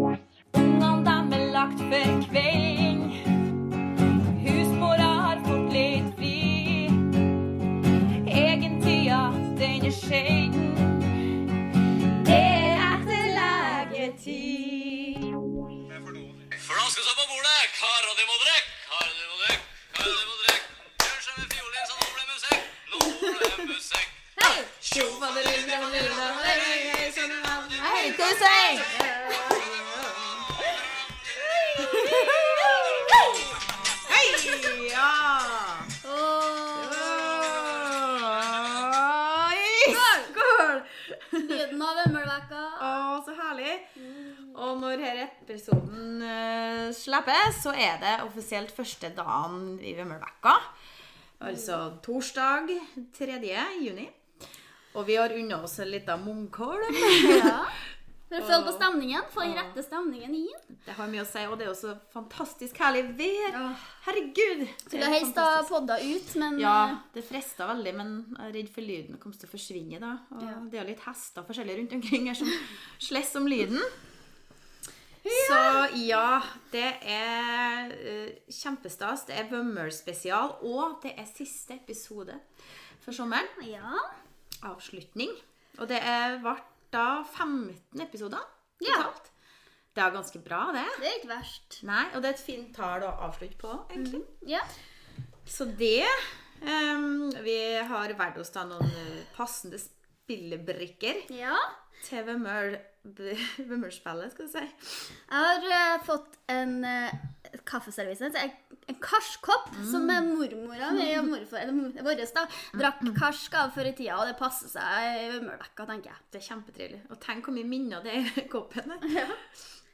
Ungene uh, så er det offisielt første dagen i Vømmelvekka. Altså torsdag 3. juni. Og vi har unna oss en liten munnkolm. Ja. For å følge på stemningen. Få den rette stemningen inn. Det har mye å si, og det er jo så fantastisk herlig vær. Herregud! Skulle helst ha podda ut, men Ja, eh, det frista veldig, men jeg er redd for lyden kommer til å forsvinne. da. Og Ja. Det er jo litt hester forskjellig rundt omkring her som slåss om lyden. Ja, det er uh, kjempestas. Det er Vømmøl-spesial, og det er siste episode for sommeren. ja. Avslutning. Og det ble da 15 episoder Ja. Det er ganske bra, det. Det er ikke verst. Nei, og det er et fint tall å avslutte på, egentlig. Ja. Så det um, Vi har valgt oss da noen eh, passende spillebrikker ja. til Vømmøl- Vømmølspillet, skal du si. Jeg har uh, fått en uh, kaffeservise. en, karskopp, som Mm. som mormora mi og morfar, eller vår da, drakk karsk av før i tida, og det passer seg i vømmelvekka, tenker jeg. Det er kjempetrivelig. Og tenk hvor mye minner det er i koppen. Ja.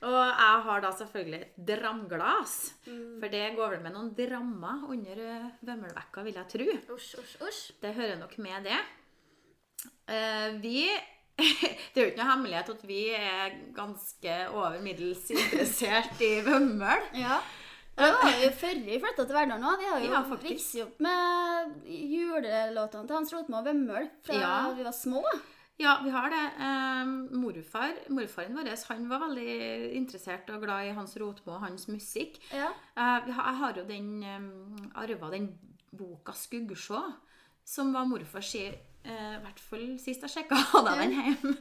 Og jeg har da selvfølgelig et dramglass. For det går vel med noen drammer under Vømmelvekka, Vømmølvekka, vil jeg tro. Usch, usch, usch. Det hører nok med det. Uh, vi Det er jo ikke noe hemmelighet at vi er ganske over middels interessert i Vømmøl. Ja. Jo før vi flytta til Verdal nå. Vi har jo Ja, vokst opp med julelåtene til Hans Rotmo og Vømmøl fra Ja. vi var små. Ja, vi har det. Eh, morfar, morfaren vår han var veldig interessert og glad i Hans Rotmo og hans musikk. Ja. Eh, jeg har jo den um, arva den boka 'Skuggesjå', som var morfars I hvert fall sist jeg sjekka, hadde jeg den hjemme.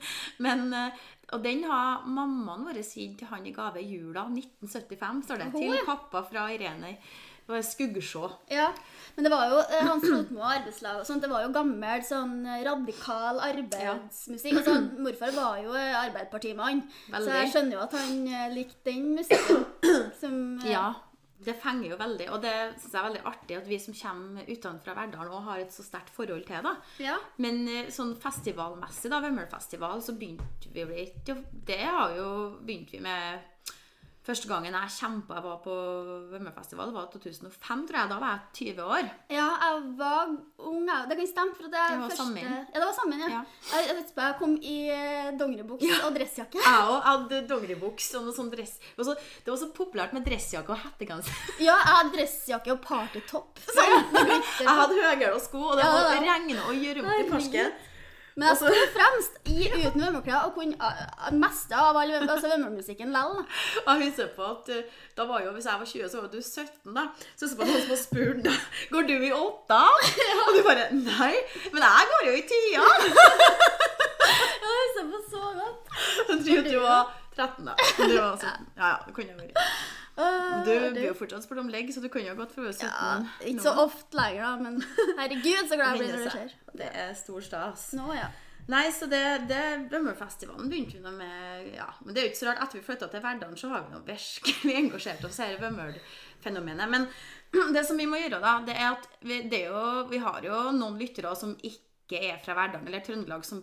Men, eh, og den har mammaen vår gitt til han i gave i jula 1975, står det. Til pappa fra Irene. Det var 'Skuggsjå'. Ja, men det var jo eh, Hans Rotmo og arbeidslag og sånt. Det var jo gammel sånn eh, radikal arbeidsmusikk. Altså, morfar var jo eh, arbeiderpartimann, så jeg skjønner jo at han eh, likte den musikken. Som, eh, Ja, det fenger jo veldig. Og det synes jeg er veldig artig at vi som kommer utenfra Verdal òg har et så sterkt forhold til det. Ja. Men eh, sånn festivalmessig, da, Vømmølfestival, så begynte vi jo ikke Det har jo begynt vi med Første gangen jeg kjempa var på Vømmølfestival, var 2005, tror jeg. Da var jeg 20 år. ja, jeg var ung, jeg. Det kan stemme. for det, jeg Det var første... sammen. Ja, det var sammen, ja. Ja. Jeg, jeg, vet jeg kom i eh, ja. og dressjakke. Jeg òg hadde dongeribuks og noe sånn dress. Det var så, det var så populært med dressjakke og hettegenser. Ja, jeg hadde dressjakke og partytopp. Sånn, Jeg hadde høyhæla sko, og det Ja, var regna og gjørmete karsken. Men jeg sto fremst i uten vømmeklær og kunne uh, meste av all altså vømmelmusikken lell. jeg husker på at uh, da var jo, Hvis jeg var 20, så var du 17. da. Så husker jeg på noen som har spurt deg Går du i åtta? Og du bare Nei, men jeg går jo i tida! Jeg husker på så godt. Så tror Jeg at du var 13, da. Du var 17. Ja, ja, det kunne vært. Du blir jo fortsatt spurt om legg, så du kunne jo gått for å være 17. ja, Ikke så ofte lenger, da, men herregud, så glad jeg blir når det skjer. Det er stor stas. Nå, ja. Nei, så det, det Vømmølfestivalen begynte vi med Ja, men det er jo ikke så rart. Etter vi flytta til Verdalen, så har vi nå virkelig engasjert oss i dette Vømmøl-fenomenet. Men det som vi må gjøre, da, det er at vi, det er jo, vi har jo noen lyttere som ikke er fra Verdalen eller Trøndelag, som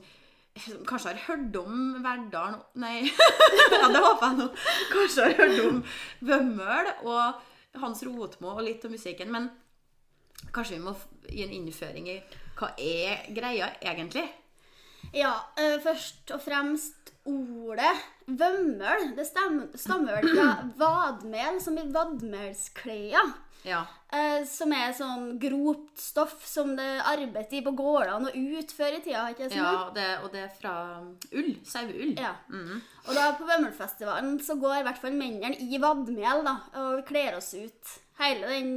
kanskje har hørt om Verdal Nei, ja, det håper jeg nå. Kanskje har hørt om Vømmøl og Hans Rotmo og litt om musikken. Men kanskje vi må gi en innføring i hva er greia egentlig? Ja, uh, først og fremst ordet vømmøl. Det stammer, vel fra vadmel, som i vadmelsklær. Ja. Eh, som er sånn gropt stoff som det arbeidet i på gårdene og ut før i tida. ikke sånn? ja det, og det er fra ull. Saueull. Ja. Og da på Vømmølfestivalen så går i hvert fall mennene i vadmel, da, og kler oss ut hele den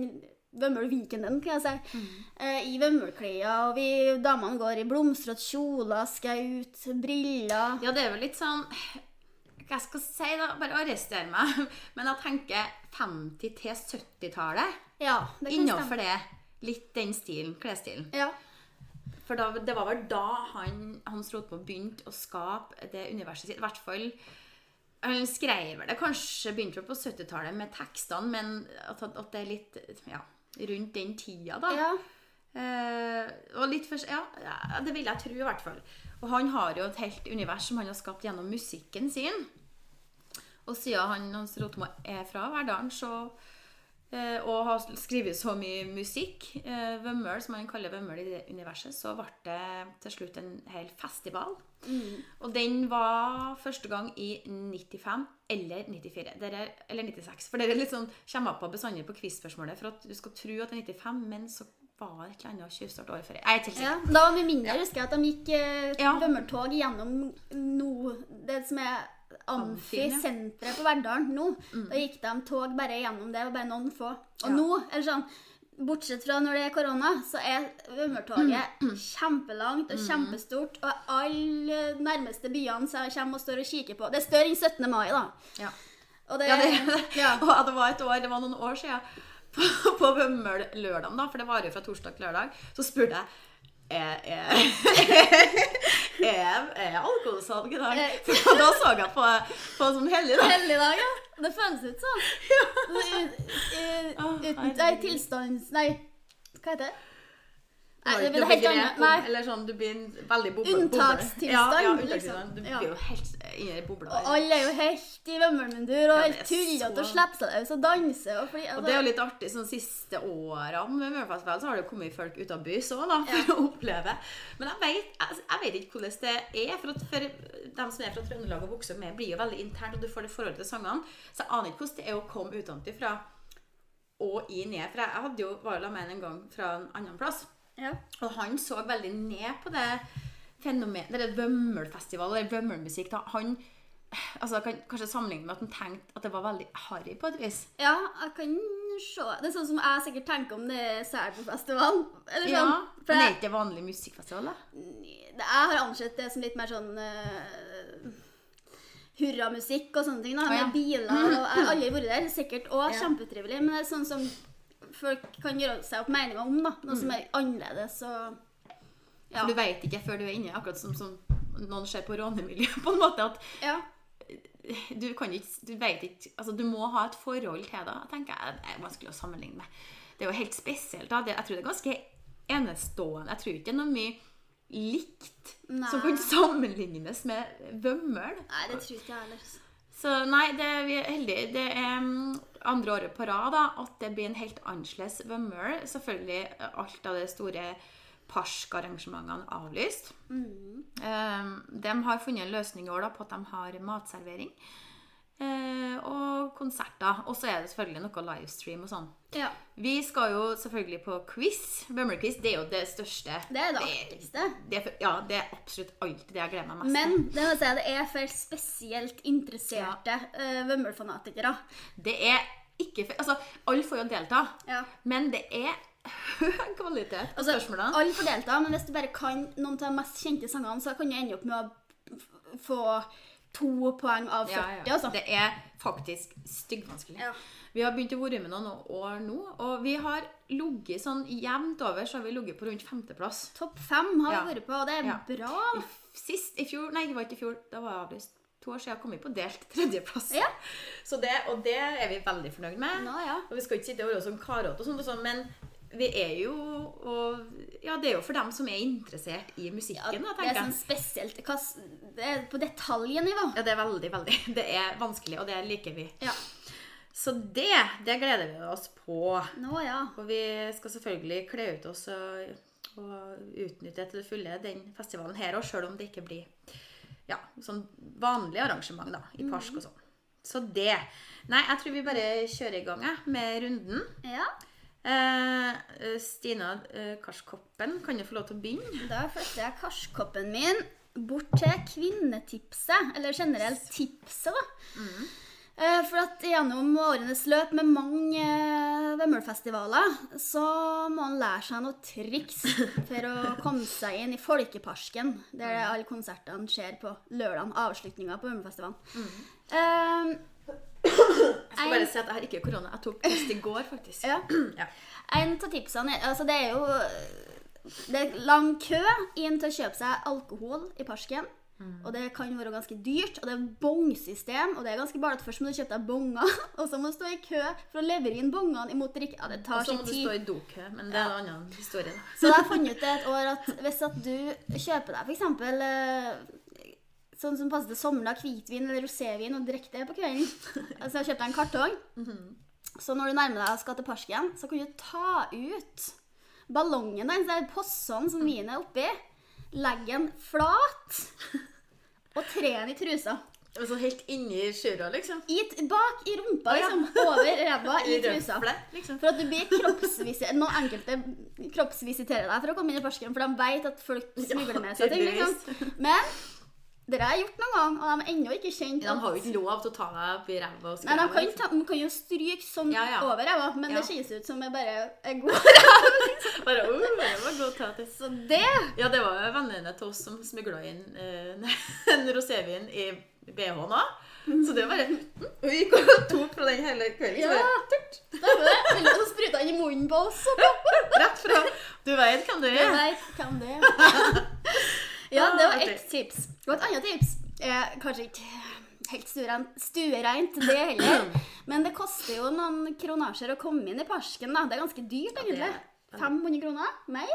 Vømmølweekenden, kan jeg si, eh, i vømmølklær. Og vi damene går i blomstrete kjoler, skaut, briller. Ja, det er vel litt sånn Hva skal jeg si, da? Bare arrester meg. Men jeg tenker 50- til 70-tallet. Ja, det kan Innenfor stemme. det. Litt den stilen. Klesstilen. Ja. For da, det var vel da han, Hans Rotmo begynte å skape det universet sitt. I hvert fall Han skrev vel det kanskje begynte vel på 70-tallet med tekstene, men at, at det er litt ja, rundt den tida, da. ja. Eh, og litt for, ja, ja, det vil jeg tro, i hvert fall. Og han har jo et helt univers som han har skapt gjennom musikken sin. Og siden han, Hans Rotmo er fra Verdalen, så eh, og har skrevet så mye musikk, eh, Vømmøl, som han kaller Vømmøl i det universet, så ble det til slutt en hel festival. Og den var første gang i 95 eller 94. Dere, eller 96. For dere sånn, kommer på bestandig på quiz-spørsmålet for at du skal tro at det er 95, men så var det et eller annet tjuvstart året før. Jeg er ikke helt Ja, sikker. da var vi mindre, husker jeg at de gikk eh, Ja. vømmertog gjennom no, det som er. Amfi-senteret på Verdalen nå. Da gikk de tog bare gjennom det, og bare noen få. Og Ja. nå, eller sånn, bortsett fra når det er korona, så er vømmertoget kjempelangt og kjempestort, og alle nærmeste byene så kommer og står og kikker på. Det er større enn 17. mai, da. Ja. Og det, Ja, det, ja. og det var et år, det var noen år siden, på, på Vømmøl-lørdagen, da, for det varer jo fra torsdag til lørdag, så spurte jeg er, er, er, er alkoholsalg i dag? Eh. For da så jeg på, på sånn hellig, dag. Hellig dag, ja. Det føles ut sånn. Uten Nei, herregud. tilstands... Nei, hva heter det? Nei, det blir helt annet. Nei. Eller sånn, du blir veldig boble. Unntakstilstand, Ja, ja, liksom. Du blir jo helt i boble. Og alle er jo helt i vømmelmundur og Ja, helt tullete og slipper seg løs og danser. Og fly, Og det er jo litt artig, sånn siste årene med Mørfestival så har det jo kommet folk ut av bys òg, da, for å oppleve. Men jeg vet, jeg, jeg vet ikke hvordan det er. For, at for dem som er fra Trøndelag og vokser med, blir jo veldig internt, og du får det forholdet til sangene. Så jeg aner ikke hvordan det er å komme utenfra og i ned. For jeg hadde jo var jo med en gang fra en annen plass. Ja. Og han så veldig ned på det fenomenet, det vømmelfestival, eller vømmelmusikk. da, Han altså, kan kanskje sammenligne med at han tenkte at det var veldig harry på et vis. ja, jeg kan se. Det er sånn som jeg sikkert tenker om det er Selbu-festival. Eller Ja, sånn. For Men er ikke vanlig musikkfestival, da? jeg har ansett det som litt mer sånn uh, hurramusikk og sånne ting. da, Å, ja. Med biler. Og jeg har aldri vært der. Sikkert òg Ja. kjempetrivelig. Men det er sånn som folk kan gjøre seg opp meninger om. da, Noe Mm. som er annerledes. og ja. For du vet ikke før du er inne, akkurat som, som noen ser på rånemiljøet, på en måte, at ja. du kan ikke, du veit ikke, altså du må ha et forhold til det, tenker jeg, det er vanskelig å sammenligne med. Det er jo helt spesielt, da. Jeg tror det er ganske enestående. Jeg tror ikke det er noe mye likt Nei. som kan sammenlignes med vømmøl. Nei, det tror ikke jeg heller. Så nei, det, vi er heldige. Det er mm, andre året på rad da, at det blir en helt annerledes vømmøl. Selvfølgelig eh, alt av de store parsk-arrangementene avlyst. Eh, de har funnet en løsning i år da, på at de har matservering. Eh, og konserter. Og så er det selvfølgelig noe livestream og sånn. Ja. Vi skal jo selvfølgelig på quiz. Vømmølquiz det er jo det største. Det er det artigste. Det ja, det er absolutt alltid det jeg gleder meg mest. Men det, må si, det er for spesielt interesserte ja. Vømmøl-fanatikere. Det er ikke for, Altså, alle får jo delta, Ja. men det er høy kvalitet på Altså, spørsmålene. alle får delta, men hvis du bare kan noen av de mest kjente sangene, så kan du ende opp med å få to poeng av 40. Ja, ja. Altså. Det er faktisk styggvanskelig. Ja. Vi har begynt å være med noen år nå, og vi har ligget sånn jevnt over, så har vi ligget på rundt femteplass. Topp fem har Ja. vi vært på, og det er Ja. bra. I Sist, i fjor, nei det var ikke i fjor, da var jeg avlyst. To år siden kom vi på delt tredjeplass. Ja. Så det, og det er vi veldig fornøyd med. Nå, ja. Og vi skal ikke sitte og være sånn karete og sånn, men vi er jo og, Ja, det er jo for dem som er interessert i musikken, ja, det er sånn spesielt Det er på detaljnivå. Ja, det er veldig, veldig. Det er vanskelig, og det liker vi. Ja. Så det, det gleder vi oss på. Nå, ja. Og vi skal selvfølgelig kle ut oss og og utnytte til det fulle den festivalen her òg, sjøl om det ikke blir ja, sånn vanlig arrangement da, i park og sånn. Så det. Nei, jeg tror vi bare kjører i gang med runden. Ja. Eh, Stina eh, Karskoppen, kan du få lov til å begynne? Da flytter jeg karskoppen min bort til kvinnetipset, eller generelt tipset, da. Eh, For at gjennom årenes løp med mange eh, Vømmølfestivaler, så må han lære seg noen triks for å komme seg inn i Folkeparken, der alle konsertene skjer på lørdagen, avslutninga på Vømmølfestivalen. Eh, Jeg skal bare si at jeg har ikke korona. Jeg tok test i går, faktisk. Ja. Ja. En av tipsene er, altså det er jo Det er lang kø inn til å kjøpe seg alkohol i parken. Og det kan være ganske dyrt. Og det er bongsystem. Og det er ganske bare at først må du kjøpe deg bonger, og så må du stå i kø for å levere inn bongene imot drikke. Ja, det Og så må du tid. stå i dokø, men det er en annen historie. Så da har jeg funnet ut et år at hvis at du kjøper deg f.eks. Sånn som passet sommeren, hvitvin eller rosévin, og drikker det på kvelden Så jeg kjøpte en kartong. Så når du nærmer deg og skal til parken, så kan du ta ut ballongen der, den posen som vinen er oppi, legge den flat og tre den i trusa. Sånn helt inni skjøra, liksom. I, bak i rumpa, liksom. Over ræva i trusa. røflet, liksom. For at du blir kroppsvisitert Noen enkelte kroppsvisiterer deg for å komme inn i parken, for de vet at folk smugler med seg ting. liksom. Men det har jeg gjort noen gang, og de er ennå ikke kjent. De har jo ikke lov til å ta deg opp i ræva og Nei, de kan, ta, de kan jo stryke sånn Ja, ja. over ræva, men Ja. det kjennes ut som jeg bare er god. Bare, oh, det var god tatis. Så det Ja, det var vennene til oss som smugla inn eh, en rosévin i BH-en òg. Så det var bare mm, vi gikk og tok fra den hele kvelden. Så Ja. bare, turt, det. Eller så spruta han i munnen på oss. Rett fra Du veit hvem du er. Du vet hvem det er. Ja, det var ett tips. Og et annet tips er kanskje ikke helt stuereint, det heller. Men det koster jo noen kronasjer å komme inn i Parsken, da. Det er ganske dyrt, det egentlig. er- 500 kroner? Mer?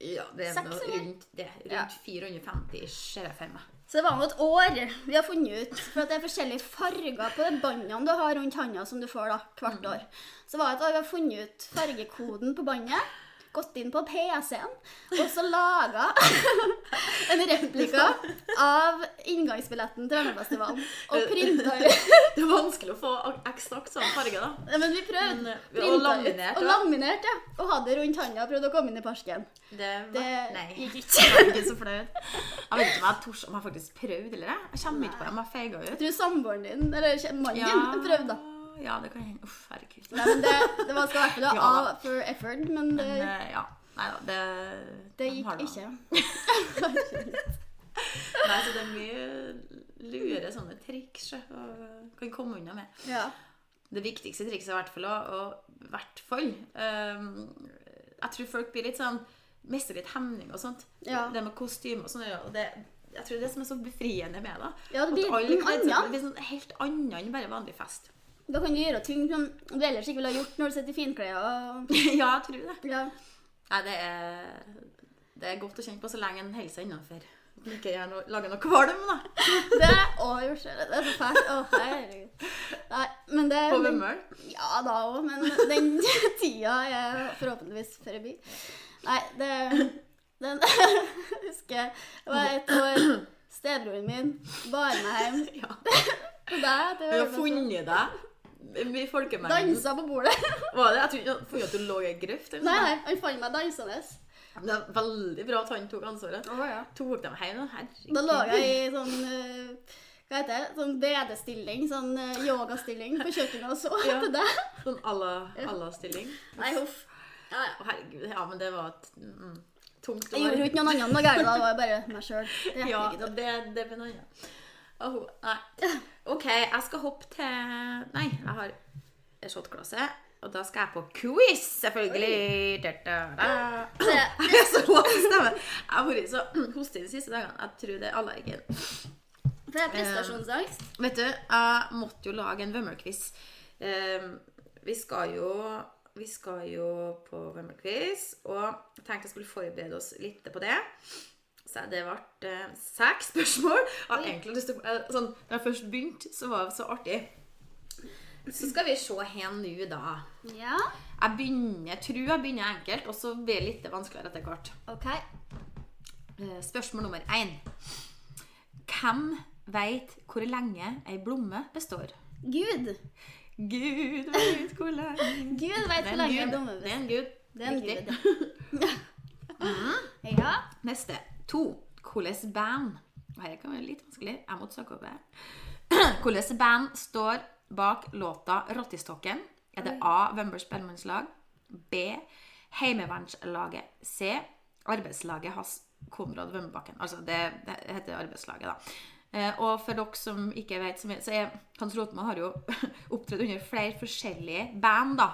Ja, det er noe rundt det. Ja. Rundt 450 ser jeg for meg. Så det var nå et år vi har funnet ut. For det er forskjellige farger på de båndene du har rundt handa som du får da, hvert år. Så var et år vi har funnet ut fargekoden på båndet. Gått inn på PC-en og så laga en replika av inngangsbilletten til Vennefestivalen. Og printa Det er vanskelig å få ak- eksakt samme farge, da. Men vi prøvde. Men, og laminert. ut. Og laminert, ja. Og hadde rundt handa og prøvde å komme inn i parken. Det, Det gikk ikke. Jeg er ikke så flau. Jeg vet ikke om jeg tors, om jeg faktisk prøvde, eller jeg. Jeg kommer ikke på det, jeg feiga ut. Jeg tror samboeren din, eller mannen din, prøvde. Ja, det kan hende. Uff, herregud. Nei, men det, det var skal i hvert fall Ja. A for effort, men det, Men uh, ja. Nei da, det det de gikk ikke. Nei, så det er mye lure sånne triks som og kan komme unna med. Ja. Det viktigste trikset er i hvert fall å hvert fall um, Jeg tror folk blir litt sånn Mister litt hemning og sånt. Ja. Det med kostyme og sånn. Jeg tror det er det som er så befriende med det. Ja, det blir At alle kler. Det blir sånn helt annet enn bare vanlig fest. Da kan du gjøre ting som du ellers ikke ville ha gjort når du sitter i finklær. og- ja, jeg tror det. Ja. Nei, det er, det er godt å kjenne på så lenge en holder seg innafor. En ikke gjør noe, kvalm, da. Det Å, jeg det. Det er så fælt. Å, herregud. Nei, men det På Vømmøl. Ja, da òg, men den tida er forhåpentligvis forbi. Nei, det den, Jeg husker det var et år stebroren min bar meg hjem Ja. til har funnet deg i folkemengden. Dansa på bordet. Var det? Jeg tror ikke han fant at du lå i ei grøft. Nei, nei, han fant meg dansende. Det er veldig bra at han tok ansvaret. Oh, ja. Tok dem hjem. Herregud. Da lå jeg i sånn eh, Hva heter det? Sånn bedestilling, sånn eh, yogastilling på kjøkkenet og så Ja. til deg. Sånn à la- à la stilling. Nei, huff. Ja, ja. Herregud. Ja, men det var et mm, tungt Jeg gjorde jo ikke noen annen noe gærent da. det var bare meg sjøl. Ja, det, det det noe Åh, nei. OK, jeg skal hoppe til Nei, jeg har et shotglasse. Og da skal jeg på quiz, selvfølgelig. Da, da, da. Jeg er så lav stemme. Jeg har vært så hostig de siste dagene. Jeg tror det er allergen. Det er prestasjonsangst. Vet du, jeg måtte jo lage en Vømmøl-quiz. Uh, vi skal jo vi skal jo på Vømmøl-quiz, og jeg tenkte jeg skulle forberede oss litt på det. Så det ble eh, seks spørsmål. Jeg egentlig eh, sånn, Da jeg først begynte, så var det så artig. Så skal vi se her nå, da. Ja, Jeg begynner, tror jeg begynner enkelt, og så blir det litt vanskeligere etter hvert. OK. Eh, Spørsmål nummer én. Hvem veit hvor lenge ei blomme består? Gud. Gud veit hvor lenge Gud vet er hvor lenge lenge blomme består. Det er en gud. Det er en gud. Ja. Neste. To. Hvilket band Her kan være litt vanskelig. Jeg måtte søke opp det. Hvilket band står bak låta 'Rottistokken'? Er det A. Vømmers Spellemannslag? B. Heimevernslaget? C. Arbeidslaget hans Konrad Vømmerbakken. Altså, det, det heter Arbeidslaget, da. Eh, og for dere som ikke vet, så mye. så er Hans Rotmo har jo opptrådt under flere forskjellige band, da.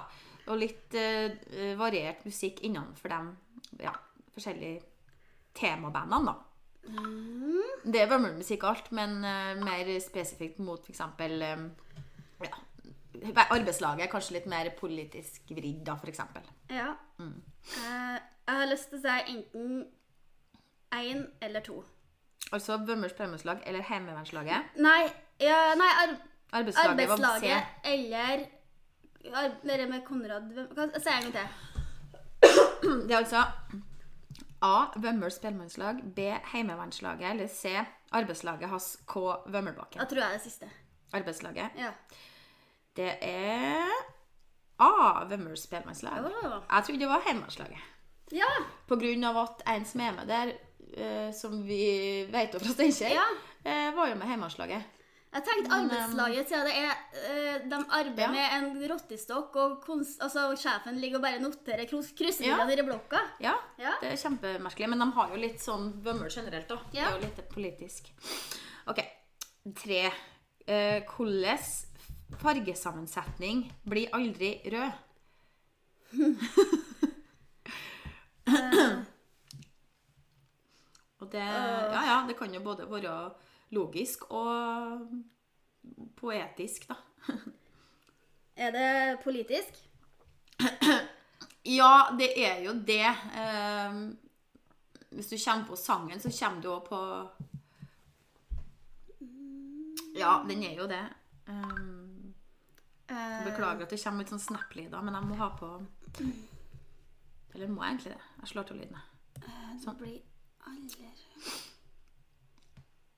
Og litt uh, variert musikk innenfor de ja, forskjellige temabandene, da. Det er og alt, men uh, mer spesifikt mot f.eks. Um, ja, arbeidslaget. Kanskje litt mer politisk vridd, da, f.eks. ja. Eh, jeg har lyst til å si enten én eller to. Altså Vømmers Premiuslag eller Heimevernslaget. Nei, ja, nei ar Arbeidslaget var arbeidslaget eller ar det med Konrad Hva sier jeg en gang til. Det er altså A. Vømmers Spellemannslag. B. Heimevernslaget. Eller C. Arbeidslaget hans K. Vømmelbakken. Jeg tror jeg er det siste. Arbeidslaget. Ja. Det er A. Vømmers Spellemannslag. Jeg trodde det var Heimevernslaget. ja. På grunn av at en som er med der, eh, som vi vet om fra Steinkjer, Ja. eh, var jo med Heimevernsslaget. Jeg tenkte arbeidslaget, siden det er eh, De arbeider Ja. med en rottestokk, og konst, altså, sjefen ligger og bare noterer krus- Ja. i blokka. Ja, Ja. det er kjempemerkelig. Men de har jo litt sånn bømmel generelt, da. Det er jo litt politisk. OK. Tre. Uh, Hvordan fargesammensetning blir aldri rød? Og det Ja, ja, det kan jo både være logisk og poetisk, da. Er det politisk? Ja, det er jo det. Eh, hvis du kommer på sangen, så kommer du òg på Ja, den er jo det. Eh, Eh, beklager at det kommer litt sånn snap-lyder, men jeg må ha på Eller må jeg egentlig det? Jeg slår til lyden. Det blir aldri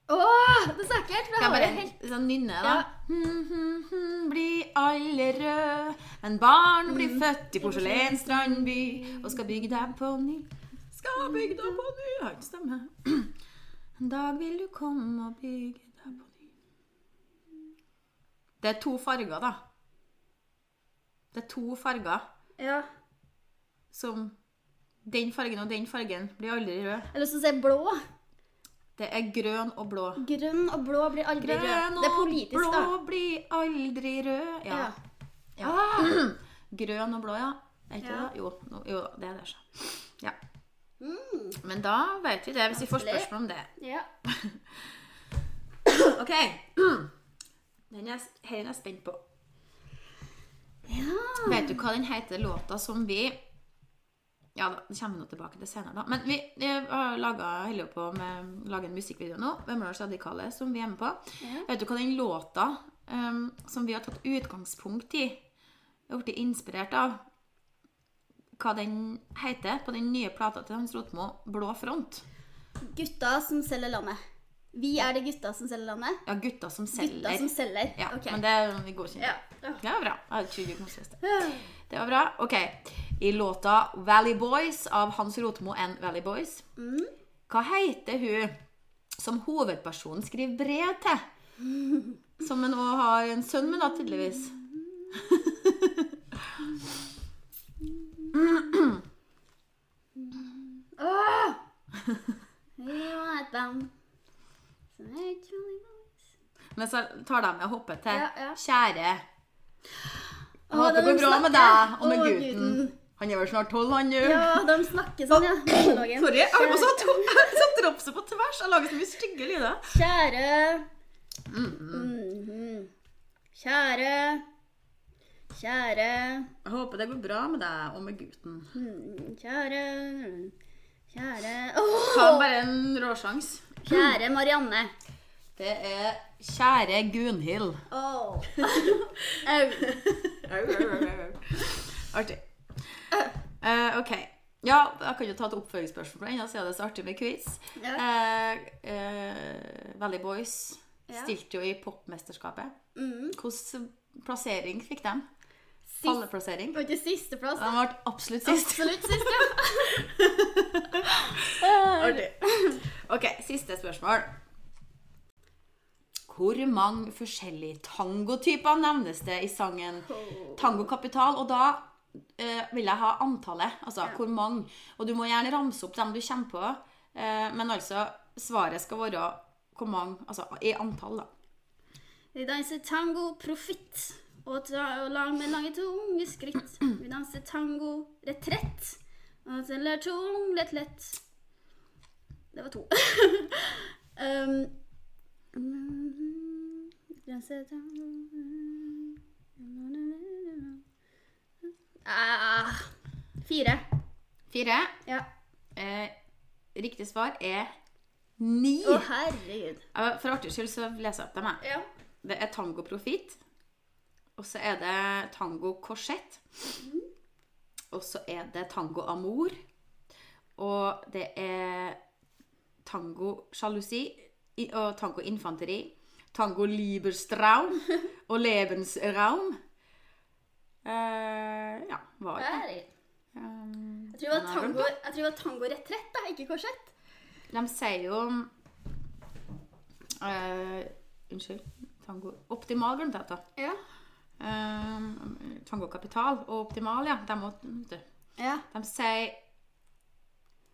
Åh, det er! Skal for Jeg har bare det helt sånn nynne, da? Ja. Hm, hm, hm, blir alle rød, men barn blir født i porselenstrandby og skal bygge deg på ny. Skal bygge deg på ny har ikke stemme. En dag vil du komme og bygge deg på ny. Det er to farger, da. Det er to farger Ja. som Den fargen og den fargen blir aldri rød. Eller så sier jeg blå. Det er grønn og blå. Grønn og blå blir aldri rød. Grønn Det er politisk, blå da. blir aldri rød. Ja. Ja. Ja. Grønn og blå, ja. Er ikke Ja. det? Jo, no, jo, det er det. så. Ja. Men da vet vi det, hvis vi får spørsmål om det. Ja. OK. Den er, her er jeg spent på. Vet du hva den heter, låta som vi Ja da, det kommer vi nå tilbake til senere, da. Men vi har laget, holder på med å lage en musikkvideo nå. Vømmøls Radikale, som vi er med på. Ja. Vet du hva den låta um, som vi har tatt utgangspunkt i, er blitt inspirert av, hva den heter på den nye plata til Hans Rotmo, 'Blå front'? Gutta som selger landet. Vi er det gutta som selger landet. Ja, gutta som selger. Gutta som selger. Ja, okay. men det vi inn Ja. Ja, bra. Jeg trodde ikke noe det. Det var bra. Ok. I låta 'Valley Boys' av Hans Rotmo and Valley Boys, Mm. hva heter hun som hovedpersonen skriver brev til? Som hun òg har en sønn med, da, tydeligvis. Men så tar de og hopper til Ja, ja. 'Kjære'. Å, Håper det de går bra med deg og med gutten. Han er vel snart tolv, han jo. Ja, de snakker sånn, ja. Monologen. Sorry, jeg har også hatt dropset på tvers. Jeg lager så mye stygge lyder. Kjære Mhm. Kjære Kjære Jeg håper det går bra med deg og med gutten. Kjære Kjære Kjære Ta Åh! bare en råsjans. Kjære Marianne. Det er kjære Gunhild. Åh. Artig. Uh, ok. Ja, jeg kan jo ta et oppfølgingsspørsmål ennå, den, siden det er så artig med quiz. Ja. Uh, uh, Valley Boys Ja. stilte jo i popmesterskapet. Mm. Hvilken plassering fikk de? Falleplassering? var ikke siste plass. De ble absolutt sist. Absolutt sist, ja. Artig. Ok, siste spørsmål. Hvor mange forskjellige tangotyper nevnes det i sangen Tango Kapital? Og da eh, vil jeg ha antallet. Altså hvor mange. Og du må gjerne ramse opp dem du kommer på. Eh, men altså, svaret skal være hvor mange Altså i antall, da. Vi danser tango profitt og, lang med lange, tunge skritt. Vi danser tango retrett og teller tung, lett, lett. Det var to. um, ah, Fire. Fire. Ja. Eh, riktig svar er ni. Å, herregud. For artig skyld så leser jeg opp dem. jeg. Ja. Det er tango profit. Og så er det tango korsett. Og så er det tango amour. Og det er tango sjalusi og tango infanteri. Tango lieberstraum og lebensraum. Uh, ja, var det. Um, Jeg tror det var tango, jeg tror det var tango retrett, da, ikke korsett. De sier jo uh, Unnskyld. Tango Optimal glemte jeg å. Ja. Um, tango Kapital og Optimal, ja. De, må, Ja. de sier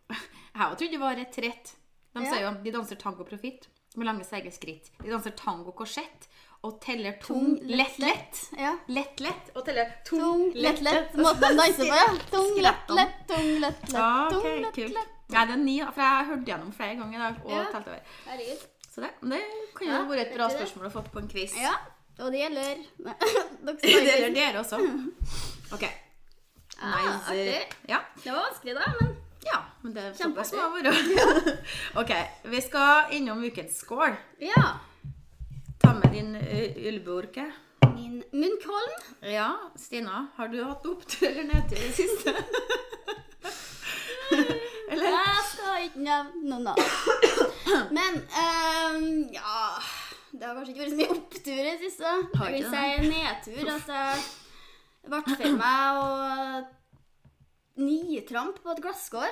Jeg har trodde det var retrett. De Ja. sier jo de danser tango profitt med lange, seige skritt. De danser tango korsett og teller tung, Tung, lett, lett, lett. Ja. Lett. Og teller Tung, lett, lett. Måten de danser på, ja. Tung, lett, lett, tung, lett, lett. Ja, Tung, ok, lett, lett. Nei, det er ni, for jeg har hørt gjennom flere ganger i dag og Ja. talt over. Så det, det kan jo Ja, ha et bra spørsmål å få på en quiz. Ja, og det gjelder Dere Det gjelder dere også. OK. Ah, Nice. Ja. Det var vanskelig, da, men Ja, men det er såpass må være. OK, vi skal innom ukens skål. ja. Ta med din uh. Min Munkholm. Ja, Stina, har du hatt opptur eller nedtur i det siste? eller? Jeg skal ikke nevne noen navn. Men um, ja Det har kanskje ikke vært så mye opptur i det siste. Jeg vil si nedtur. Altså, det ble for meg å nitramp på et glasskår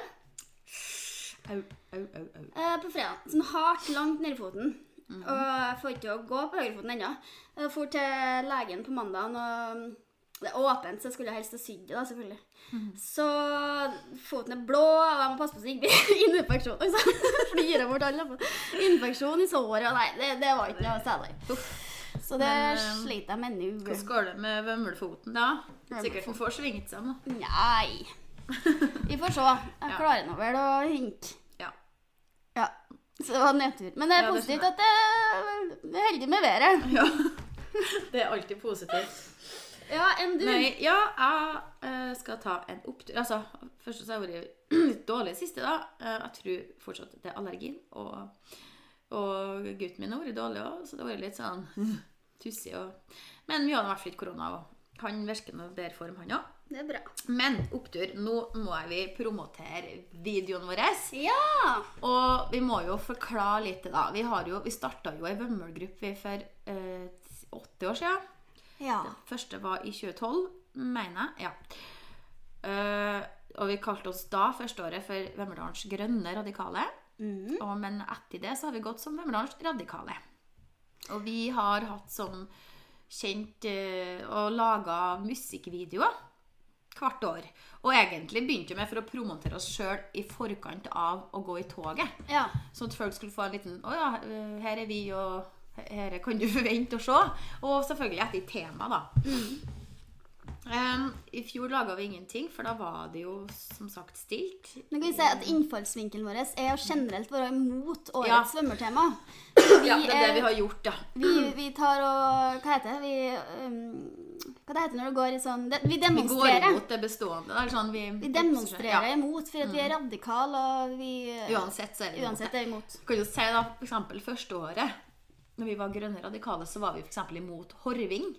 Au, au, au. au. eh, på fredag. Sånn hardt langt nedi foten. Mhm. Og jeg får ikke å gå på høyrefoten ennå. Jeg dro til legen på mandag, og det er åpent, så jeg skulle helst ha sydd det, da, selvfølgelig. Mhm. Så foten er blå, og jeg må passe på så det ikke blir infeksjon. Og så flyr jeg bort alle. Infeksjon i såret, og nei, det, det var ikke noe særlig. Så det Men, eh, sliter jeg med nå. Hvordan går det med vømmelfoten, da? Sikkert den får svingt seg nå. Nei. Vi får se. Jeg klarer nå vel å hente. Ja. Ja. Så det var nedtur. Men det er positivt at det er heldig med været. ja. Det er alltid positivt. Ja, enn du? Nei, ja, jeg eh, skal ta en opptur. Altså, først så har jeg vært litt dårlig siste, da. Eh, jeg tror fortsatt det er allergien. Og, og gutten min har vært dårlig òg, så det har vært litt sånn tussig. Og... Men vi av i hvert fall ikke korona, og han virker noe bedre form, han òg. Det er bra. Men opptur, nå må vi promotere videoen vår. Ja! Og vi må jo forklare litt, da. Vi, har jo, vi starta jo ei vømmelgruppe for eh, åtte år siden. Ja. Første var i 2012, mener jeg. Ja. Eh, og vi kalte oss da første året for Vemmerdalens grønne radikale. Og, men etter det så har vi gått som Vemmerdalens radikale. Og vi har hatt som kjent eh, og laga musikkvideoer hvert år. Og egentlig begynte vi med for å promotere oss sjøl i forkant av å gå i toget. ja. Sånn at folk skulle få en liten Å ja, eh, her er vi, og her kan du forvente å se. Og selvfølgelig etter tema, da. Um, I fjor laga vi ingenting, for da var det jo som sagt stilt. Nå kan vi si at Innfallsvinkelen vår er å generelt være imot årets Ja. svømmertema. Ja, det er det vi har gjort, ja. Vi, vi tar og Hva heter det? Vi, um, hva det heter når du går i sånn det, Vi Vi går imot det bestående. Det er sånn vi, Vi demonstrerer Ja. imot for at vi er radikale, og vi Uansett så er vi Uansett er imot. Jeg kan du si da, for eksempel første året når vi var grønne radikale, så var vi f.eks. imot horving.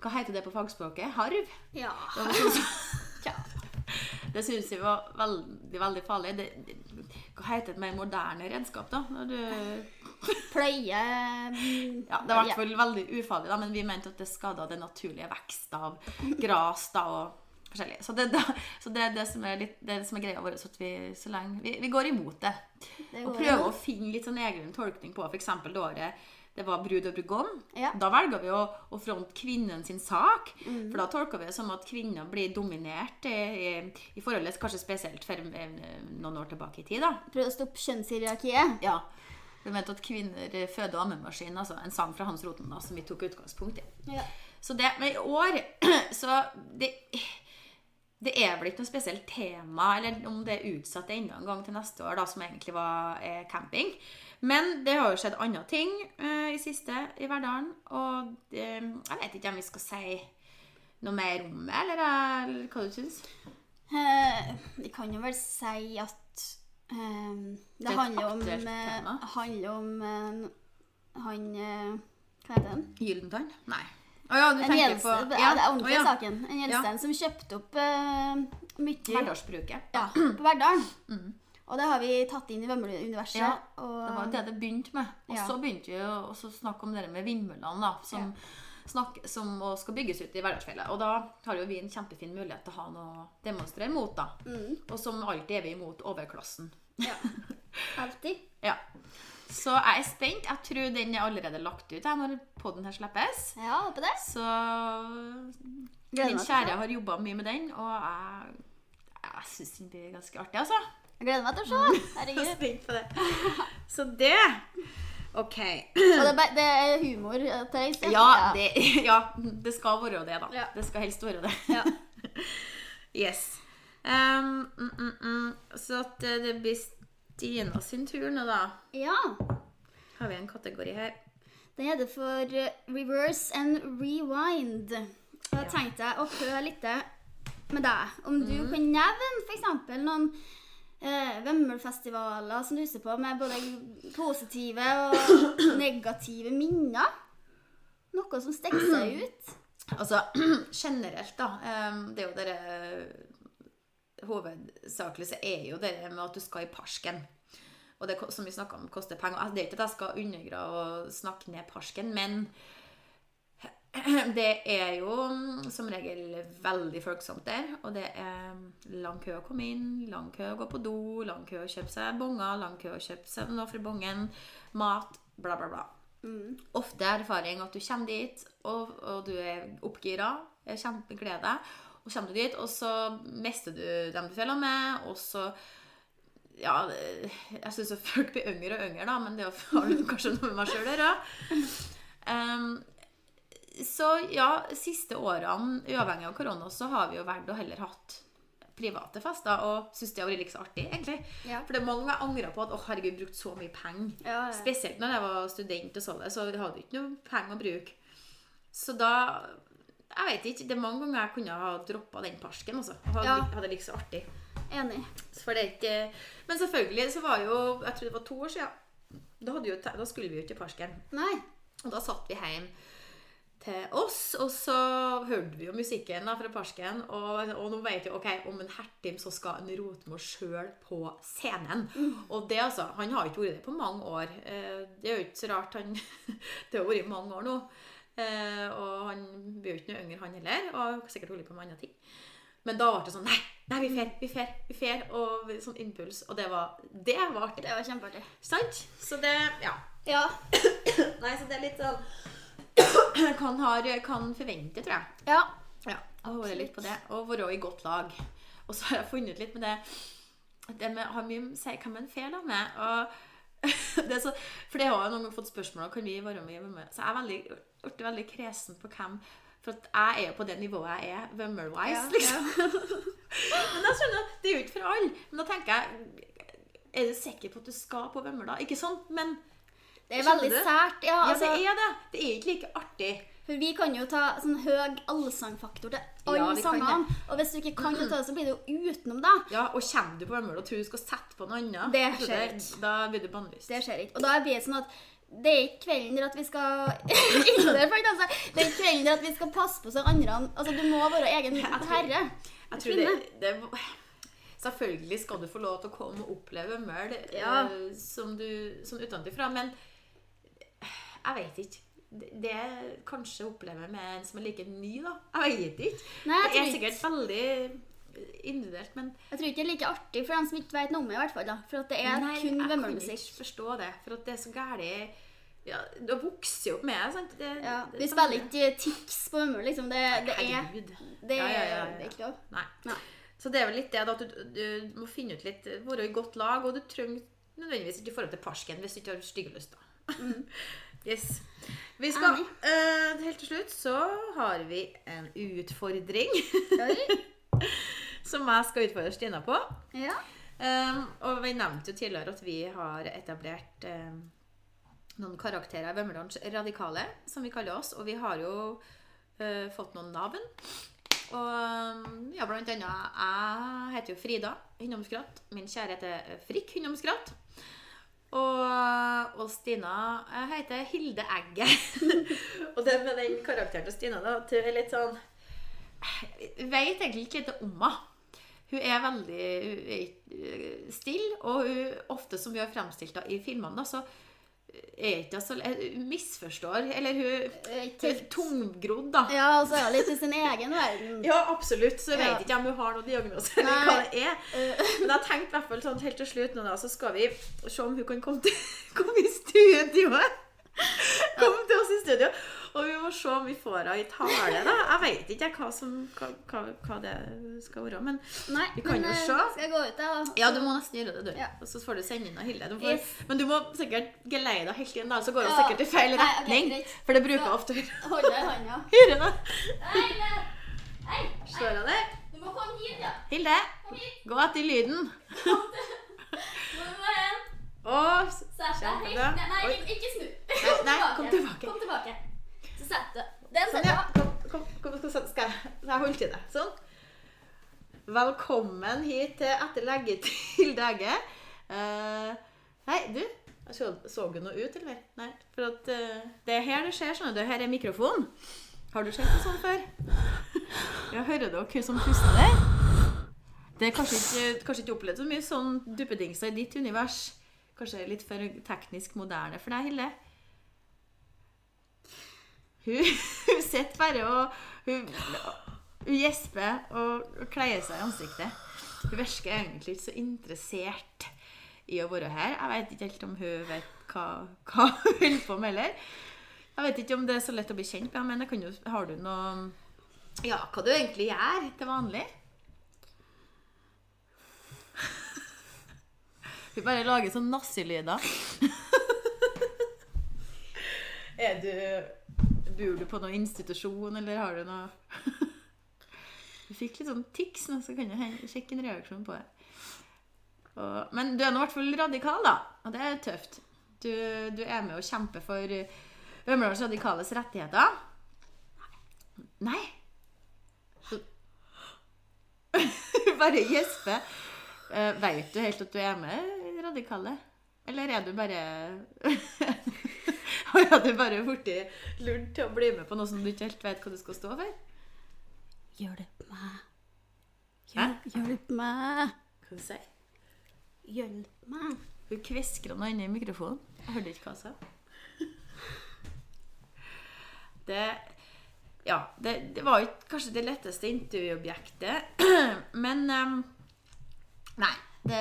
Hva heter det på fagspråket? Harv? Ja. Det sånn Ja. Det syns vi var veldig, veldig farlig. Det, hva heter et mer moderne redskap, da? Når du mm, Ja, det var i hvert fall veldig ufarlig, da, men vi mente at det skada den naturlige vekst av gras da, og forskjellig. Så det, da, så det er det som er, litt, det er det som er greia vår, så at vi så lenge vi, vi går imot det. Det Og prøver imot. å finne litt sånn egen tolkning på f.eks. året det var brud og brudgom. Ja. Da velger vi å, å fronte kvinnen sin sak. Mm. For da tolker vi det som at kvinner blir dominert i, i, i forholdet, kanskje spesielt for eh, noen år tilbake i tid. da. Prøve å stoppe kjønnshierarkiet. Ja. Vi mente at kvinner føder ammemaskin, altså en sang fra Hans Roten da, som vi tok utgangspunkt i. Ja. Så det, men i år Så det, det er vel ikke noe spesielt tema, eller om det er utsatt enda en gang til neste år, da, som egentlig var eh, camping. Men det har jo skjedd andre ting eh, i siste i Verdalen, og det, jeg vet ikke om vi skal si noe mer om det, eller, eller hva du syns? Eh, vi kan jo vel si at eh, Det er handler om, eh, handler om eh, han eh, Hva heter han? Gyldentann? Nei. Å ja, du En tenker på ja, det er ordentlig ja. saken. En Gjelsten som kjøpte opp uh, mye Hverdagsbruket. ja, på Verdalen. Og det har vi tatt inn i Vømmerud-universet. Ja, og, Det var jo det det begynte med. Og Ja. så begynte vi å snakke om det med vindmøllene, som, snakk, som skal bygges ut i Verdalsfjellet. Og da har jo vi en kjempefin mulighet til å ha noe å demonstrere mot, da. Mm. Og som alltid er vi imot overklassen. ja. Alltid. Ja. Så jeg er spent. Jeg tror den er allerede lagt ut jeg, når podden her slippes. Ja, håper det. Så min kjære har jobba mye med den, og jeg, jeg syns den blir ganske artig, altså. Jeg gleder meg til å se. Herregud. spent på det. Så det OK. Og det, er det er humor, til Therese. Ja det, ja, det skal være det, da. Ja. Det skal helst være det. Ja. Yes. Um, mm, mm, mm. Så at eh, det blir Stina sin tur nå, da. ja. Har vi en kategori her. Den heter for eh, Reverse and Rewind. Og da tenkte jeg å høre litt med deg. Om du mm. kan nevne f.eks. noen eh, Vømmølfestivaler som du husker på, med både positive og negative minner. Noe som stikker seg ut. Altså generelt, da. Det er jo dere Hovedsakelig så er jo det med at du skal i Parsken. Og det som vi snakka om, koster penger. Altså, Det er ikke at jeg skal undergrave og snakke ned Parsken, men det er jo mm, som regel veldig folksomt der. Og det er lang kø å komme inn, lang kø å gå på do, lang kø å kjøpe seg bonger, lang kø å kjøpe seg noe fra bongen, mat, bla, bla, bla. Ofte er erfaring at du kommer dit, og, og du er oppgira, kjempegleder kjempeglede, og kommer du dit, og så mister du dem du føler med, og så ja, jeg syns folk blir yngre og yngre, da, men det har kanskje noe med meg sjøl å gjøre. Um, så ja, siste årene, uavhengig av korona, så har vi jo valgt å heller hatt private fester, og syns det har vært like så artig, egentlig. Ja. For det er mange jeg angrer på at å herregud, brukt så mye penger. Ja, ja. Spesielt når jeg var student og så det, så hadde vi ikke noe penger å bruke. Så da Jeg vet ikke. Det er mange ganger jeg kunne ha droppa den parsken, Også. Hadde, Ja. hadde likt så artig. Enig. Ikke Men selvfølgelig så var jo Jeg tror det var to år siden. Da, jo, da skulle vi jo til Parsken. Nei. Og da satt vi hjem til oss, og så hørte vi jo musikken da fra Parsken. Og, og nå vet vi ok, om en hertim så skal en Rotmo sjøl på scenen. Og det altså, Han har ikke vært det på mange år. Eh, Det er jo ikke så rart. han Det har vært mange år nå. Eh, Og han blir jo ikke noe yngre, han heller. Og har sikkert holdt på med andre ting. Men da ble det sånn Nei, nei vi fer, vi fer, vi fer. Og sånn impuls. Og det var, det var artig. Det var kjempeartig. Sant? Så det Ja. Ja. Nei, så det er litt sånn kan, har, kan forvente, tror jeg. ja. Ja, og være litt på det. Og være i godt lag. Og så har jeg funnet litt med det Det med har mye å si hvem en fer da med. Og det så, for det har jeg noen fått spørsmål om kan vi være med Så jeg er veldig, blitt veldig kresen på hvem For jeg er jo på det nivået jeg er, Vømmøl-wise, Ja, liksom. Men jeg skjønner, det er jo ikke for alle. Men da tenker jeg Er du sikker på at du skal på Vømmøl, da? Ikke sånn, men Det er veldig du? sært. Ja, Ja, altså, det er det. Det er ikke like artig. For vi kan jo ta sånn høy allsangfaktor til alle Ja, sangene. Og hvis du ikke kan det, så blir det jo utenom, da. Ja, Og kommer du på Vømmøl og tror du skal sette på noe annet, Det skjer ikke. Da blir du bannlyst. Det skjer ikke. Og da blir det sånn at det er ikke kvelden der at vi skal altså. Det er ikke kvelden der at vi skal passe på så andre Altså, du må være egen Jeg tror- herre. Jeg tror det, det Selvfølgelig skal du få lov til å komme og oppleve møl Ja. uh, som du sånn utenfra, men jeg vet ikke. Det det kanskje opplever med en som er like ny, da. Jeg vet ikke. Nei, jeg det er sikkert veldig individuelt, men Jeg tror ikke det er like artig for dem som ikke vet noe om det, i hvert fall. da. For at det er Nei, kun jeg kan ikke forstå det. For at det er så gæli ja, Du vokser jo opp med det. sant? Det, Ja, det vi spiller ikke Tix på vømmel, liksom. Det, det er det, Ja, ja, ja, ja. er ikke lov. Nei. Nei. Så det er vel litt det da, at du, du må finne ut litt Være i godt lag, og du trenger nødvendigvis ikke forhold til parsken hvis du ikke har styggelyst. da. yes. Vi skal eh, Helt til slutt så har vi en utfordring. som jeg skal utfordre Stina på. Ja. Um, og vi nevnte jo tidligere at vi har etablert um, noen karakterer i Vømmelands Radikale, som vi kaller oss. Og vi har jo uh, fått noen navn. Og um, ja, blant annet jeg heter jo Frida Hinnomskratt. Min kjære heter Frikk Hinnomskratt. Og, og Stina eh, heter Hilde Egget. og det med den karakteren til Stina, da, er litt sånn vet egentlig ikke litt om henne. Hun er veldig hun er stille, og hun, ofte som vi har fremstilt i filmene, så er ikke så Hun misforstår. Eller hun, Eh, hun er tungrodd, da. Ja, og så er hun litt i sin egen verden. Ja, absolutt. Så jeg vet ikke om hun har noen diagnose eller hva det er. Men jeg tenkte i hvert fall sånn helt til slutt nå, da, så skal vi se om hun kan komme, til, komme i studioet. Komme til oss i studio. Og vi må se om vi får henne i tale, da. Jeg vet ikke hva, som, hva, hva, hva det skal være. Men Nei, Vi kan men jo eh, se. skal jeg gå ut, da? ja, du må nesten gjøre det, du. Ja. Og så får du sende inn Hilde. Du får, Yes. Men du må sikkert geleide henne helt inn, da, så går hun Ja. sikkert i feil Nei, okay, retning. For det bruker hun ofte å gjøre. Hold i hånda. Hilde. Står hun der? du må komme hit, ja. Hilde, Kom hit. gå etter lyden. Å, Sett deg helt. Nei, ikke, snu. Nei, kom tilbake. Kom tilbake. Så sett du. Den Sånn, ja. Kom, kom, kom skal, skal, jeg jeg holde til det. Sånn. Velkommen hit til Etter leggetid, Dege. Uh, nei, du. Så, så du noe ut, eller? Nei. For at uh, det er her det skjer, skjønner du. Her er mikrofonen. Har du sett noe sånn før? Ja, hører dere hun som puster der? Det er kanskje ikke, kanskje ikke opplevd så mye sånn duppedingser i ditt univers. Kanskje litt for teknisk moderne for deg, Hilde? Hun, hun sitter bare og hun, hun gjesper og, og kleier seg i ansiktet. Hun virker egentlig ikke så interessert i å være her. Jeg vet ikke helt om hun vet hva, hva hun holder på med heller. Jeg vet ikke om det er så lett å bli kjent med men har du noe Ja, hva du egentlig gjør til vanlig? Hun bare lager sånn nazilyder. er du Bor du på noen institusjon, eller har du noe Du fikk litt sånn tics så kan du sjekke en reaksjon på det. Og, men du er nå i hvert fall radikal, da. Og det er tøft. Du, du er med og kjemper for Vømlers radikales rettigheter. Nei. bare gjesper. Uh, vet du helt at du er med Radikale? Eller er du bare Har du bare blitt lurt til å bli med på noe som du ikke helt vet hva du skal stå for? Hjelp meg. Hæ? Hjelp meg. Hva du si? Hjelp meg. Hun kviskra noe inni mikrofonen. Jeg hørte ikke hva hun sa. Det Ja, det, det var jo ikke kanskje det letteste intervjuobjektet, men um, Nei. Det,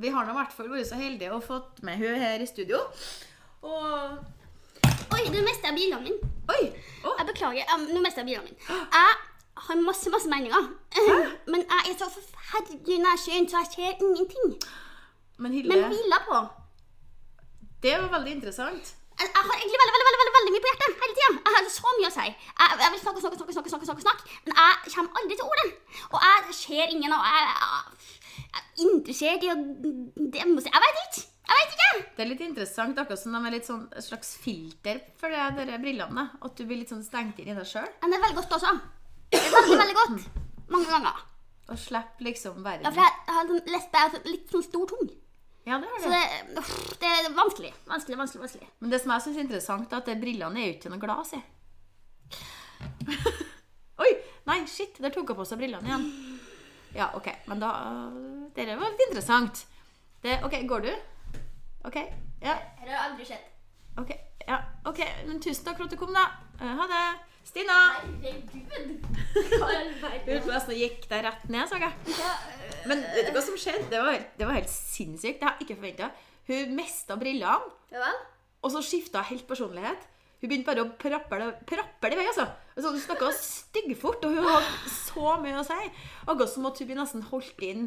vi har nå i hvert fall vært så heldige og fått med hun her i studio. Og Oi, nå mistet jeg bilene mine. Oi! Oh. Jeg beklager, um, nå mistet jeg bilene mine. Jeg har masse, masse meninger. Men jeg er så forferdelig nærsynt, så jeg ser ingenting. men Men Hilde, på. det var veldig interessant. Jeg, jeg har egentlig veldig, veldig, veldig, veldig, mye på hjertet hele tida. Jeg har så mye å si. Jeg, jeg vil snakke, snakke, snakke, snakke, snakke, snakke, snakke, men jeg kommer aldri til ordet. Og jeg ser ingen, og jeg, jeg, jeg er interessert i å Jeg vet ikke. Jeg vet ikke. Det er litt interessant, akkurat som de er litt sånn et slags filter for det, de brillene. At du blir litt sånn stengt inn i deg sjøl. Men det er veldig godt også. Det er veldig, veldig godt. Mange ganger. Og slipper liksom verden. Ja, for jeg har sånn lesbe, jeg sånn litt sånn stor tung. Ja, det er det. det, uff, det er vanskelig. Vanskelig, vanskelig, vanskelig. Men det som jeg syns er interessant, er at brillene er jo ikke noe glass i. Oi! Nei, shit, der tok hun på seg brillene igjen. Ja, OK. Men da Dette var litt interessant. Det, OK, går du? OK. Ja. Det har aldri skjedd. OK. Ja, ok, men Tusen takk for at du kom, da. Eh, Ha det. Stina! Herregud! Nesten gikk deg rett ned, så jeg. Men vet du hva som skjedde? Det var, det var helt sinnssykt. Det har jeg ikke forventa. Hun mista brillene, Ja og så skifta helt personlighet. Hun begynte bare å prappe det i vei, altså. altså hun snakka styggfort, og hun hadde så mye å si. Akkurat som at hun blir nesten holdt inn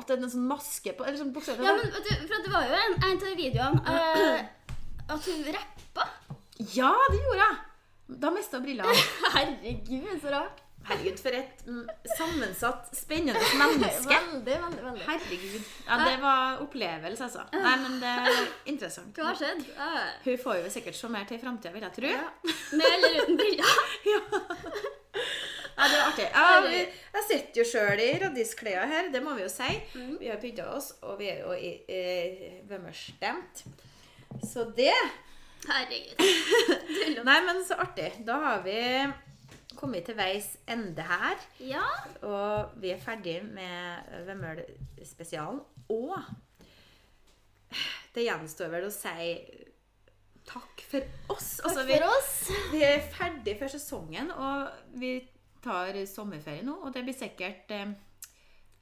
At det er en sånn maske på Eller sånn bukse Ja, men vet du, for det var jo en, en av videoene uh, at hun rappa. Ja, det gjorde jeg! Da mista hun brillene. Herregud, så rart. Herregud, for et mm, sammensatt, spennende menneske. Veldig, veldig, veldig. Herregud. Ja, det var opplevelse, altså. Nei, men det er interessant. Hva har skjedd? Eh, Hun får jo sikkert se mer til i framtida, vil jeg tro. ja. Med eller uten briller? Ja, det var artig. Ja, vi, jeg sitter jo sjøl i radisklærne her, det må vi jo si. Vi har pynta oss, og vi er jo i, i vømmerstemt. Så det Herregud. Nei, men så artig. Da har vi kommet til veis ende her. Ja. Og vi er ferdig med Vømmøl-spesialen. Og det gjenstår vel å si takk for oss. Altså, Takk for oss. Vi, vi er ferdig for sesongen, og vi tar sommerferie nå. Og det blir sikkert eh,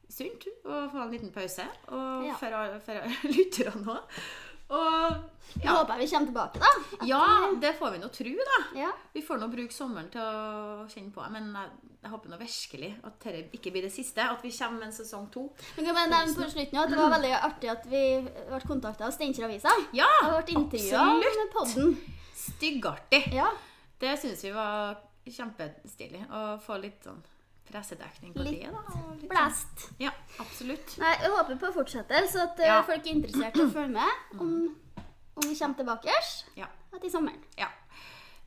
sunt å få en liten pause. Og Ja. for, for lytterne òg. Og ja. håper vi kommer tilbake, da. ja, det får vi nå tro, da. Ja. Vi får nå bruke sommeren til å kjenne på men jeg, jeg håper nå virkelig at dette ikke blir det siste. At vi kommer med en sesong to. Men kan jeg nevne på slutten at det var veldig artig at vi ble kontakta av Steinkjer-avisa. Ja! Og ble intervjua absolutt. med podden. Styggartig. Ja. Det syns vi var kjempestilig. Å få litt sånn pressedekning på Litt det. da. og litt sånn- Ja, absolutt. Nei, jeg håper på fortsettelse, at eh, Ja. folk er interessert i å følge med om, om vi kommer tilbake Ja. til sommeren. ja.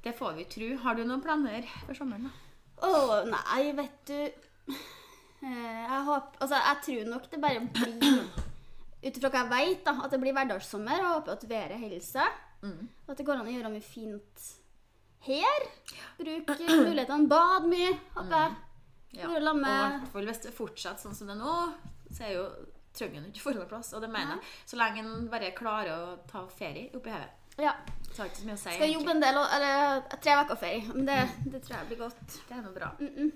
Det får vi tro. Har du noen planer for sommeren? da? Å nei, vet du eh, Jeg håper Altså, jeg tror nok det bare blir Ut ifra hva jeg vet, da, at det blir hverdagssommer. Jeg håper at været holder seg. Mm. At det går an å gjøre mye fint her. Bruk mulighetene. Bad mye, håper jeg. Ja. Og i hvert fall hvis det fortsetter sånn som det er nå, så er jo trenger en ikke forholdsplass. Og det mener jeg. Så lenge en bare klarer å ta ferie oppi hodet. Ja. Så ikke så mye å si. Skal jobbe en del, eller tre uker ferie. Men det, det tror jeg blir godt. Det er noe bra. Mm -mm.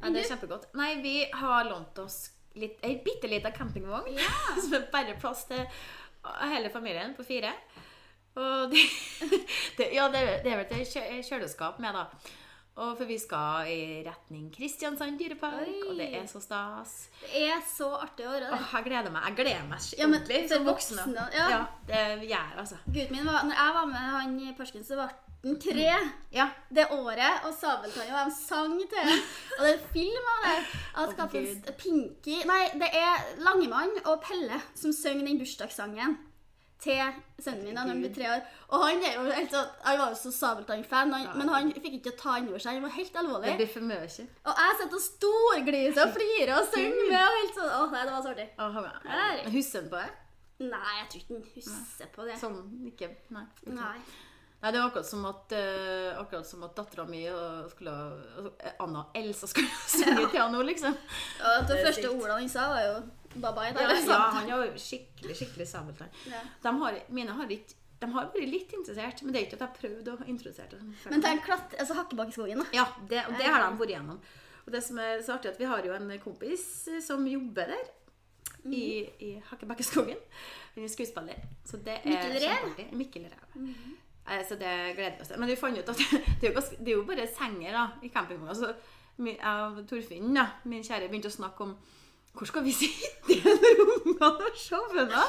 Ja, det er kjempegodt. Nei, vi har lånt oss litt, ei bitte lita campingvogn som er bare plass til hele familien på fire. Og det, det, ja, det, det er vel et kjøleskap med, da. Og for vi skal i retning Kristiansand dyrepark, Oi. og det er så stas. Det er så artig å være der. Åh, jeg gleder meg. Jeg gleder meg Ja, men ordentlig som voksen. voksne, ja. det gjør altså. Gutten min var, når jeg var med han i Porsken så ble han tre Ja. det året. Og Sabeltann og de sang til ham. Og det er film av det. Skaffet Gud. Pinky Nei, det er Langemann og Pelle som synger den bursdagssangen til sønnen min da når han ble tre år. Og han jo helt sånn Han var jo så Sabeltann-fan, men han fikk ikke ta inn over seg. Han var helt Det alvorlig. blir for mye. Og jeg sitter og storgliser og flirer og synger med. Og helt sånn, Åh, nei, det var så artig. Åh, Husker han på det? Nei, jeg tror ikke han husker på det. Sånn ikke Nei. ikke. Nei. Nei, det var akkurat som at, uh, akkurat som at dattera mi og skulle, altså, Anna Elsa skulle synge henne, liksom. Ja, Det det er første ordene han sa, var jo bye bye. Ja, ja, han er skikkelig skikkelig sabeltann. Ja. De har, mine har ikke de har vært litt interessert, men det er ikke at jeg har prøvd å introdusere dem. Men tenk klatt, altså Hakkebakkeskogen, da. Ja, det, og det har de vært igjennom. Og det som er så artig, er at vi har jo en kompis som jobber der. I, i Hakkebakkeskogen. Han er skuespiller. Så det er Mikkel Rev? Mikkel Rev. Eh, Så det gleder vi oss til. Men vi fant ut at det er jo, det er jo bare senger da, i campingvogna. Så jeg og Torfinn, da, min kjære, begynte å snakke om hvor skal vi sitte når ungene har da?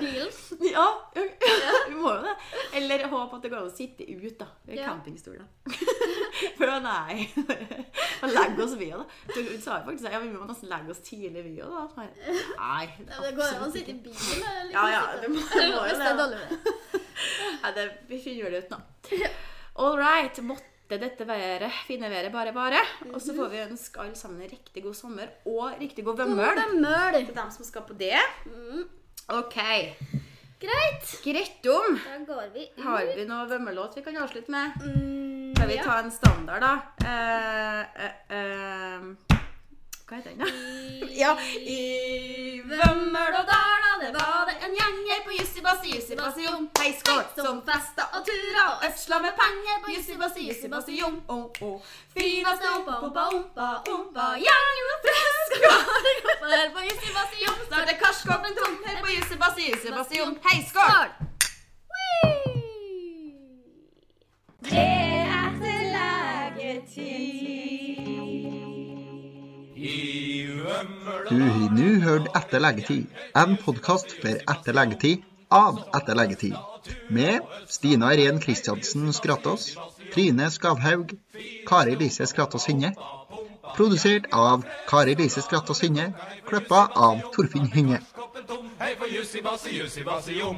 Bilen. Ja, ja, vi må jo det. Eller håpe at det går an å sitte ut da, i Ja. campingstolen. For da, nei. Og legge oss vi da. Så Hun sa jo faktisk ja, vi må nesten legge oss tidlig vi òg, da. Nei, Ja, det går an å sitte i bilen. Eller Ja, ja, det må, det må jo det det. da. Nei, det, vi finner det ut nå. All right, måtte dette været, fine været bare bare. Og så får vi ønske alle sammen en riktig god sommer og riktig god God vømmøl. møl. Til dem som skal på det. Mm. OK. Greit. Greit om. Da går vi ut. Har vi noe vømmelåt vi kan avslutte med? Mm, kan vi ja. ta en standard, da? Uh, uh, uh, hva heter den, da? Ja. I Vømmøl og Dala, det var en på Jussi Bassi, Jussi Jom. Hei, skål! Som festa og tura og øsla med penger på Jussi Bassi, Jussi Bassi Jom. Oh, oh. Finaste ompa, ompa, ompa, ompa, gjengen og frisk og godt her på Jussi Bassi Jom. Snart er karskåpen tom her på Jussi Bassi, Jussi Bassi Jom. Hei, skål! Det er til legetid. Du har nå hørt Etter legetid, en podkast for etter legetid av Etter legetid. Med Stina Irén Kristiansen Skratås, Trine Skavhaug, Kari Lise Skratås Hinne. Produsert av Kari Lise Skratås Hinne, klippa av Torfinn Hinne. Hei for Jussi Bassi, Jussi Bassi Jom.